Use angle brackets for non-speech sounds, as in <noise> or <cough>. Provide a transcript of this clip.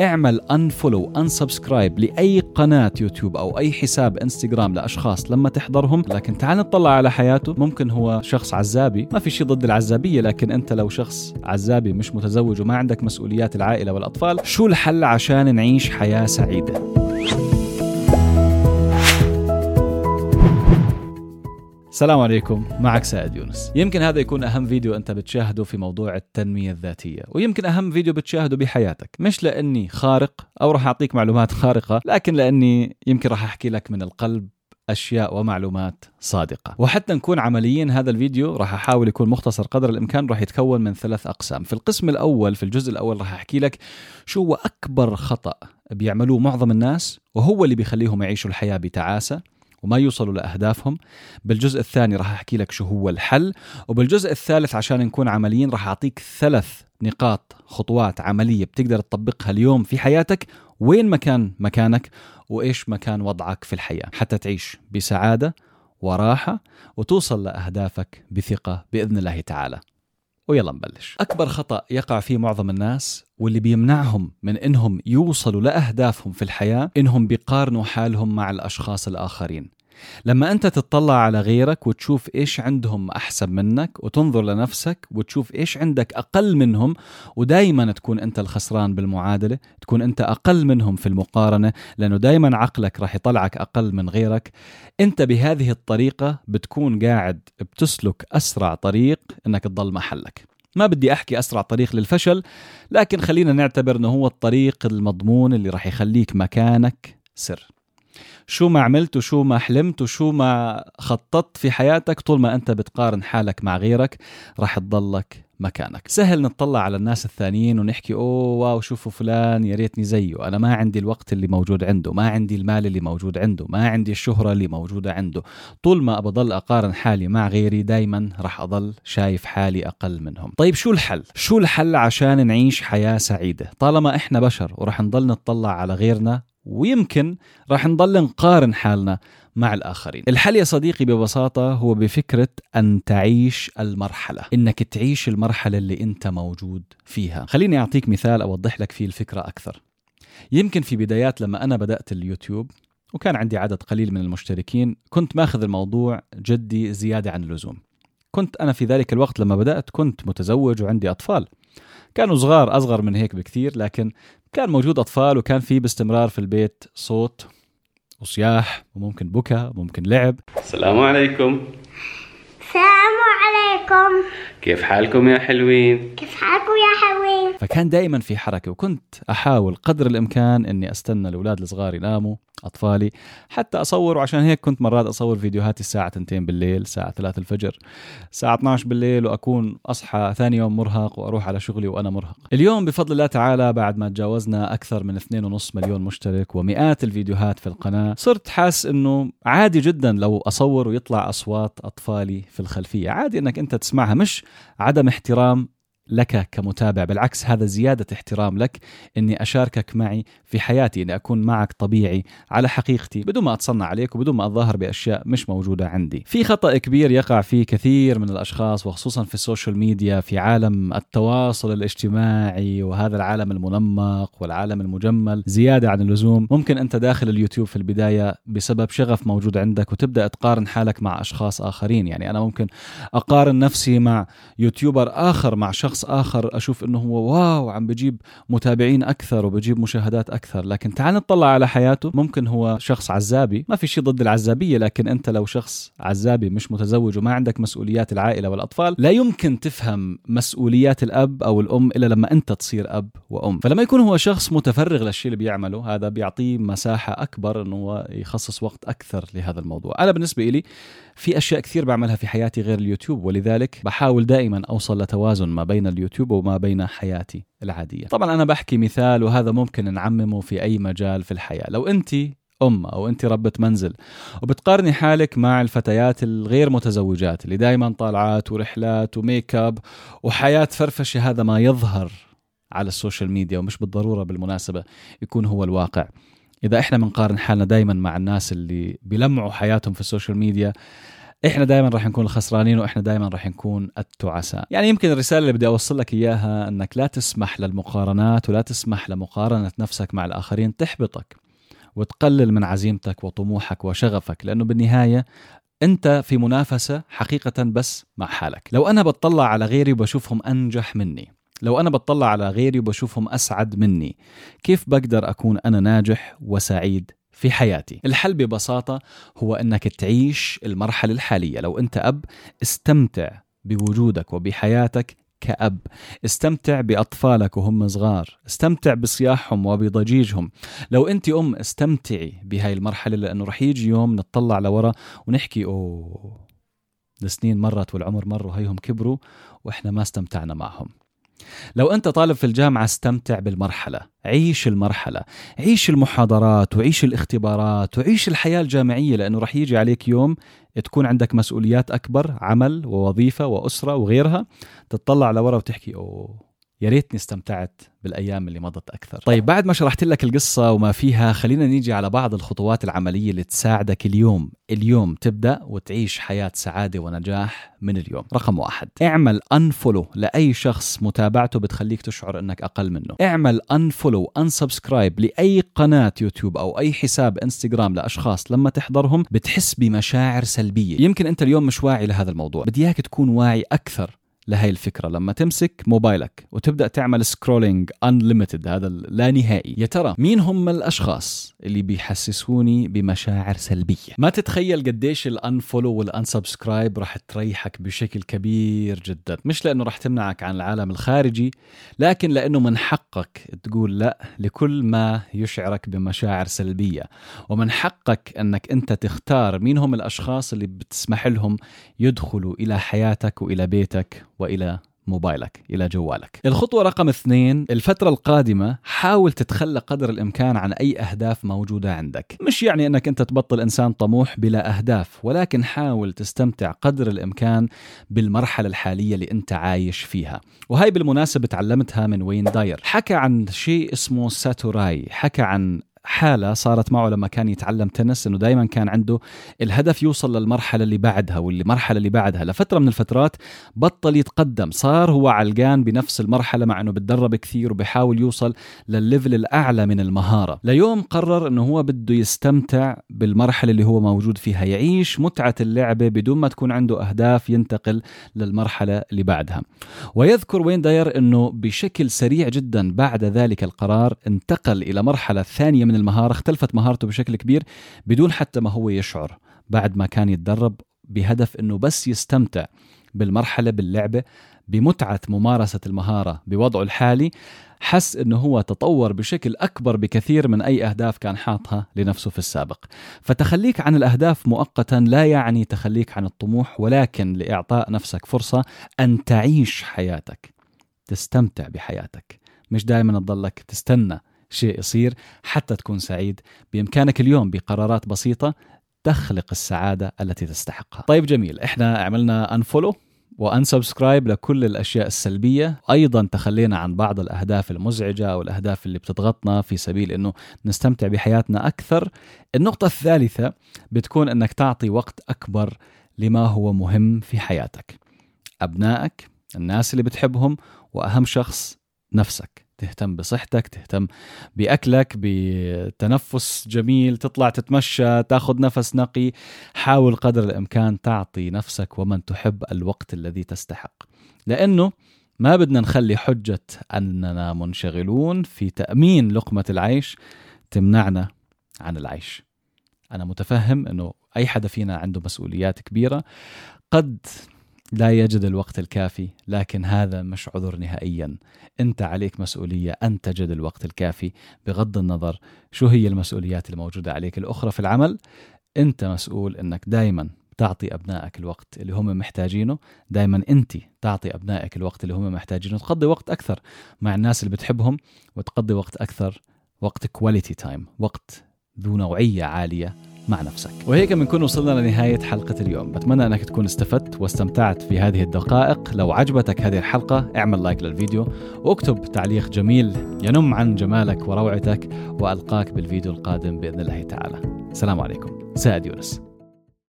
اعمل unfollow unsubscribe لأي قناة يوتيوب أو أي حساب إنستغرام لأشخاص لما تحضرهم. لكن تعال نطلع على حياته. ممكن هو شخص عزابي. ما في شيء ضد العزابية لكن أنت لو شخص عزابي مش متزوج وما عندك مسؤوليات العائلة والأطفال شو الحل عشان نعيش حياة سعيدة؟ السلام عليكم معك سائد يونس. يمكن هذا يكون أهم فيديو أنت بتشاهده في موضوع التنمية الذاتية ويمكن أهم فيديو بتشاهده بحياتك. مش لأني خارق أو راح أعطيك معلومات <laughs> خارقة لكن لأني يمكن راح أحكي لك من القلب أشياء ومعلومات صادقة. وحتى نكون عمليين هذا الفيديو راح أحاول يكون مختصر قدر الإمكان راح يتكون من ثلاث أقسام. في القسم الأول في الجزء الأول راح أحكي لك شو هو أكبر خطأ بيعملوه معظم الناس وهو اللي بيخليهم يعيشوا الحياة بتعاسة. وما يوصلوا لأهدافهم بالجزء الثاني راح أحكي لك شو هو الحل وبالجزء الثالث عشان نكون عمليين راح أعطيك ثلاث نقاط خطوات عملية بتقدر تطبقها اليوم في حياتك. وين مكان مكانك وإيش مكان وضعك في الحياة. حتى تعيش بسعادة وراحة وتوصل لأهدافك بثقة بإذن الله تعالى. ويلا نبلش. أكبر خطأ يقع فيه معظم الناس واللي بيمنعهم من إنهم يوصلوا لأهدافهم في الحياة إنهم بيقارنوا حالهم مع الأشخاص الآخرين. لما أنت تطلع على غيرك وتشوف إيش عندهم أحسن منك وتنظر لنفسك وتشوف إيش عندك أقل منهم ودائما تكون أنت الخسران بالمعادلة تكون أنت أقل منهم في المقارنة لأنه دائما عقلك راح يطلعك أقل من غيرك. أنت بهذه الطريقة بتكون قاعد بتسلك أسرع طريق إنك تضل محلك. ما بدي أحكي أسرع طريق للفشل لكن خلينا نعتبر إنه هو الطريق المضمون اللي راح يخليك مكانك سر. شو ما عملت وشو ما حلمت وشو ما خططت في حياتك طول ما أنت بتقارن حالك مع غيرك راح تضلك مكانك. سهل نطلع على الناس الثانيين ونحكي أوه واو شوفوا فلان يا ريتني زيه أنا ما عندي الوقت اللي موجود عنده ما عندي المال اللي موجود عنده ما عندي الشهرة اللي موجودة عنده. طول ما بضل أقارن حالي مع غيري دايما راح أضل شايف حالي أقل منهم. طيب شو الحل؟ شو الحل عشان نعيش حياة سعيدة؟ طالما إحنا بشر وراح نضل نطلع على غيرنا ويمكن راح نضل نقارن حالنا مع الآخرين. الحل يا صديقي ببساطة هو بفكرة أن تعيش المرحلة. إنك تعيش المرحلة اللي أنت موجود فيها. خليني أعطيك مثال أوضح لك فيه الفكرة أكثر. يمكن في بدايات لما أنا بدأت اليوتيوب وكان عندي عدد قليل من المشتركين كنت ماخذ الموضوع جدي زيادة عن اللزوم. كنت أنا في ذلك الوقت لما بدأت كنت متزوج وعندي أطفال. كانوا صغار أصغر من هيك بكثير لكن كان موجود أطفال وكان في باستمرار في البيت صوت وصياح وممكن بكى وممكن لعب. السلام عليكم. السلام عليكم. كيف حالكم يا حلوين؟ كيف حالكم يا حلوين؟ فكان دائما في حركة وكنت أحاول قدر الإمكان أني أستنى الأولاد الصغار يناموا أطفالي حتى أصور وعشان هيك كنت مرات أصور فيديوهاتي الساعة 2 بالليل الساعة 3 الفجر الساعة 12 بالليل وأكون أصحى ثاني يوم مرهق وأروح على شغلي وأنا مرهق. اليوم بفضل الله تعالى بعد ما تجاوزنا أكثر من 2.5 مليون مشترك ومئات الفيديوهات في القناة صرت حاس أنه عادي جدا لو أصور ويطلع أصوات أطفالي في الخلفية. عادي أنك أنت تسمعها مش عدم احترام لك كمتابع بالعكس هذا زيادة احترام لك أني أشاركك معي في حياتي أني أكون معك طبيعي على حقيقتي بدون ما أتصنع عليك وبدون ما أتظاهر بأشياء مش موجودة عندي. في خطأ كبير يقع فيه كثير من الأشخاص وخصوصا في ال social media في عالم التواصل الاجتماعي وهذا العالم المنمق والعالم المجمل زيادة عن اللزوم. ممكن أنت داخل اليوتيوب في البداية بسبب شغف موجود عندك وتبدأ تقارن حالك مع أشخاص آخرين. يعني أنا ممكن أقارن نفسي مع يوتيوبر آخر مع شخص شخص آخر أشوف إنه هو واو عم بجيب متابعين أكثر وبجيب مشاهدات أكثر. لكن تعال نطلع على حياته. ممكن هو شخص عزابي. ما في شيء ضد العزابية لكن أنت لو شخص عزابي مش متزوج وما عندك مسؤوليات العائلة والأطفال لا يمكن تفهم مسؤوليات الأب أو الأم إلا لما أنت تصير أب وأم. فلما يكون هو شخص متفرغ للشيء اللي بيعمله هذا بيعطيه مساحة أكبر إنه هو يخصص وقت أكثر لهذا الموضوع. أنا بالنسبة لي في أشياء كثير بعملها في حياتي غير اليوتيوب ولذلك بحاول دائما أوصل لتوازن ما بين اليوتيوب وما بين حياتي العادية. طبعا أنا بحكي مثال وهذا ممكن نعممه في أي مجال في الحياة. لو أنت أم أو أنت ربة منزل وبتقارني حالك مع الفتيات الغير متزوجات اللي دائما طلعات ورحلات وميك اب وحياة فرفشة هذا ما يظهر على ال social media ومش بالضرورة بالمناسبة يكون هو الواقع. إذا إحنا بنقارن حالنا دائما مع الناس اللي بيلمعوا حياتهم في السوشيال ميديا إحنا دائما راح نكون الخسرانين وإحنا دائما راح نكون التعساء. يعني يمكن الرسالة اللي بدي أوصل لك إياها إنك لا تسمح للمقارنات ولا تسمح لمقارنة نفسك مع الآخرين تحبطك وتقلل من عزيمتك وطموحك وشغفك لأنه بالنهاية أنت في منافسة حقيقة بس مع حالك. لو أنا بطلع على غيري وبشوفهم أنجح مني لو أنا بطلع على غيري وبشوفهم أسعد مني كيف بقدر أكون أنا ناجح وسعيد في حياتي. الحل ببساطة هو أنك تعيش المرحلة الحالية. لو أنت أب استمتع بوجودك وبحياتك كأب. استمتع بأطفالك وهم صغار. استمتع بصياحهم وبضجيجهم. لو أنت أم استمتعي بهاي المرحلة لأنه رح يجي يوم نطلع لورا ونحكي أوه السنين مرت والعمر مر وهيهم كبروا وإحنا ما استمتعنا معهم. لو أنت طالب في الجامعة استمتع بالمرحلة. عيش المرحلة. عيش المحاضرات وعيش الاختبارات وعيش الحياة الجامعية لأنه رح يجي عليك يوم تكون عندك مسؤوليات أكبر عمل ووظيفة وأسرة وغيرها تطلع لورا وتحكي أوه. يا ريتني استمتعت بالأيام اللي مضت أكثر. طيب بعد ما شرحت لك القصة وما فيها خلينا نيجي على بعض الخطوات العملية اللي تساعدك اليوم، اليوم تبدأ وتعيش حياة سعادة ونجاح من اليوم. رقم واحد، اعمل unfollow لأي شخص متابعته بتخليك تشعر إنك أقل منه. اعمل unfollow unsubscribe لأي قناة يوتيوب أو أي حساب إنستغرام لأشخاص لما تحضرهم بتحس بمشاعر سلبية. يمكن أنت اليوم مش واعي لهذا الموضوع، بدي إياك تكون واعي أكثر لهي الفكرة. لما تمسك موبايلك وتبدأ تعمل scrolling unlimited هذا لا نهائي. يا ترى مين هم الأشخاص اللي بيحسسوني بمشاعر سلبية؟ ما تتخيل قديش ال unfollow وال unsubscribe راح تريحك بشكل كبير جدا. مش لأنه راح تمنعك عن العالم الخارجي لكن لأنه من حقك تقول لا لكل ما يشعرك بمشاعر سلبية. ومن حقك إنك أنت تختار مين هم الأشخاص اللي بتسمح لهم يدخلوا إلى حياتك وإلى بيتك وإلى موبايلك إلى جوالك. الخطوة رقم اثنين الفترة القادمة حاول تتخلى قدر الإمكان عن أي أهداف موجودة عندك. مش يعني أنك أنت تبطل إنسان طموح بلا أهداف، ولكن حاول تستمتع قدر الإمكان بالمرحلة الحالية اللي أنت عايش فيها. وهي بالمناسبة تعلمتها من وين داير. حكى عن شيء اسمه ساتوراي، حكى عن حالة صارت معه لما كان يتعلم تنس إنه دائما كان عنده الهدف يوصل للمرحلة اللي بعدها والمرحلة اللي بعدها. لفترة من الفترات بطل يتقدم صار هو علقان بنفس المرحلة مع إنه بتدرب كثير وبيحاول يوصل للليفل الأعلى من المهارة. ليوم قرر إنه هو بده يستمتع بالمرحلة اللي هو موجود فيها يعيش متعة اللعبة بدون ما تكون عنده أهداف ينتقل للمرحلة اللي بعدها. ويذكر وين داير إنه بشكل سريع جدا بعد ذلك القرار انتقل إلى مرحلة ثانية من المهارة اختلفت مهارته بشكل كبير بدون حتى ما هو يشعر بعد ما كان يتدرب بهدف إنه بس يستمتع بالمرحلة باللعبة بمتعة ممارسة المهارة بوضعه الحالي حس إنه هو تطور بشكل أكبر بكثير من أي أهداف كان حاطها لنفسه في السابق. فتخليك عن الأهداف مؤقتا لا يعني تخليك عن الطموح ولكن لإعطاء نفسك فرصة أن تعيش حياتك. تستمتع بحياتك، مش دائما تضلك تستنى شيء يصير حتى تكون سعيد. بإمكانك اليوم بقرارات بسيطة تخلق السعادة التي تستحقها. طيب جميل إحنا عملنا unfollow و unsubscribe لكل الأشياء السلبية. أيضا تخلينا عن بعض الأهداف المزعجة أو الأهداف اللي بتضغطنا في سبيل إنه نستمتع بحياتنا أكثر. النقطة الثالثة بتكون إنك تعطي وقت أكبر لما هو مهم في حياتك. أبنائك الناس اللي بتحبهم وأهم شخص نفسك. تهتم بصحتك تهتم بأكلك بتنفس جميل تطلع تتمشى تاخذ نفس نقي. حاول قدر الإمكان تعطي نفسك ومن تحب الوقت الذي تستحق. لأنه ما بدنا نخلي حجة أننا منشغلون في تأمين لقمة العيش تمنعنا عن العيش. أنا متفهم أنه أي حدا فينا عنده مسؤوليات كبيرة. قد لا يجد الوقت الكافي لكن هذا مش عذر نهائيا. أنت عليك مسؤولية أن تجد الوقت الكافي. بغض النظر شو هي المسؤوليات الموجودة عليك. الأخرى في العمل أنت مسؤول أنك دائما تعطي أبنائك الوقت اللي هم محتاجينه. دائما أنت تعطي أبنائك الوقت اللي هم محتاجينه. تقضي وقت أكثر مع الناس اللي بتحبهم وتقضي وقت أكثر وقت quality time وقت ذو نوعية عالية. مع نفسك. وهيك بنكون وصلنا لنهاية حلقة اليوم. بتمنى أنك تكون استفدت واستمتعت في هذه الدقائق. لو عجبتك هذه الحلقة اعمل لايك للفيديو واكتب تعليق جميل ينم عن جمالك وروعتك وألقاك بالفيديو القادم بإذن الله تعالى. السلام عليكم. سائد يونس.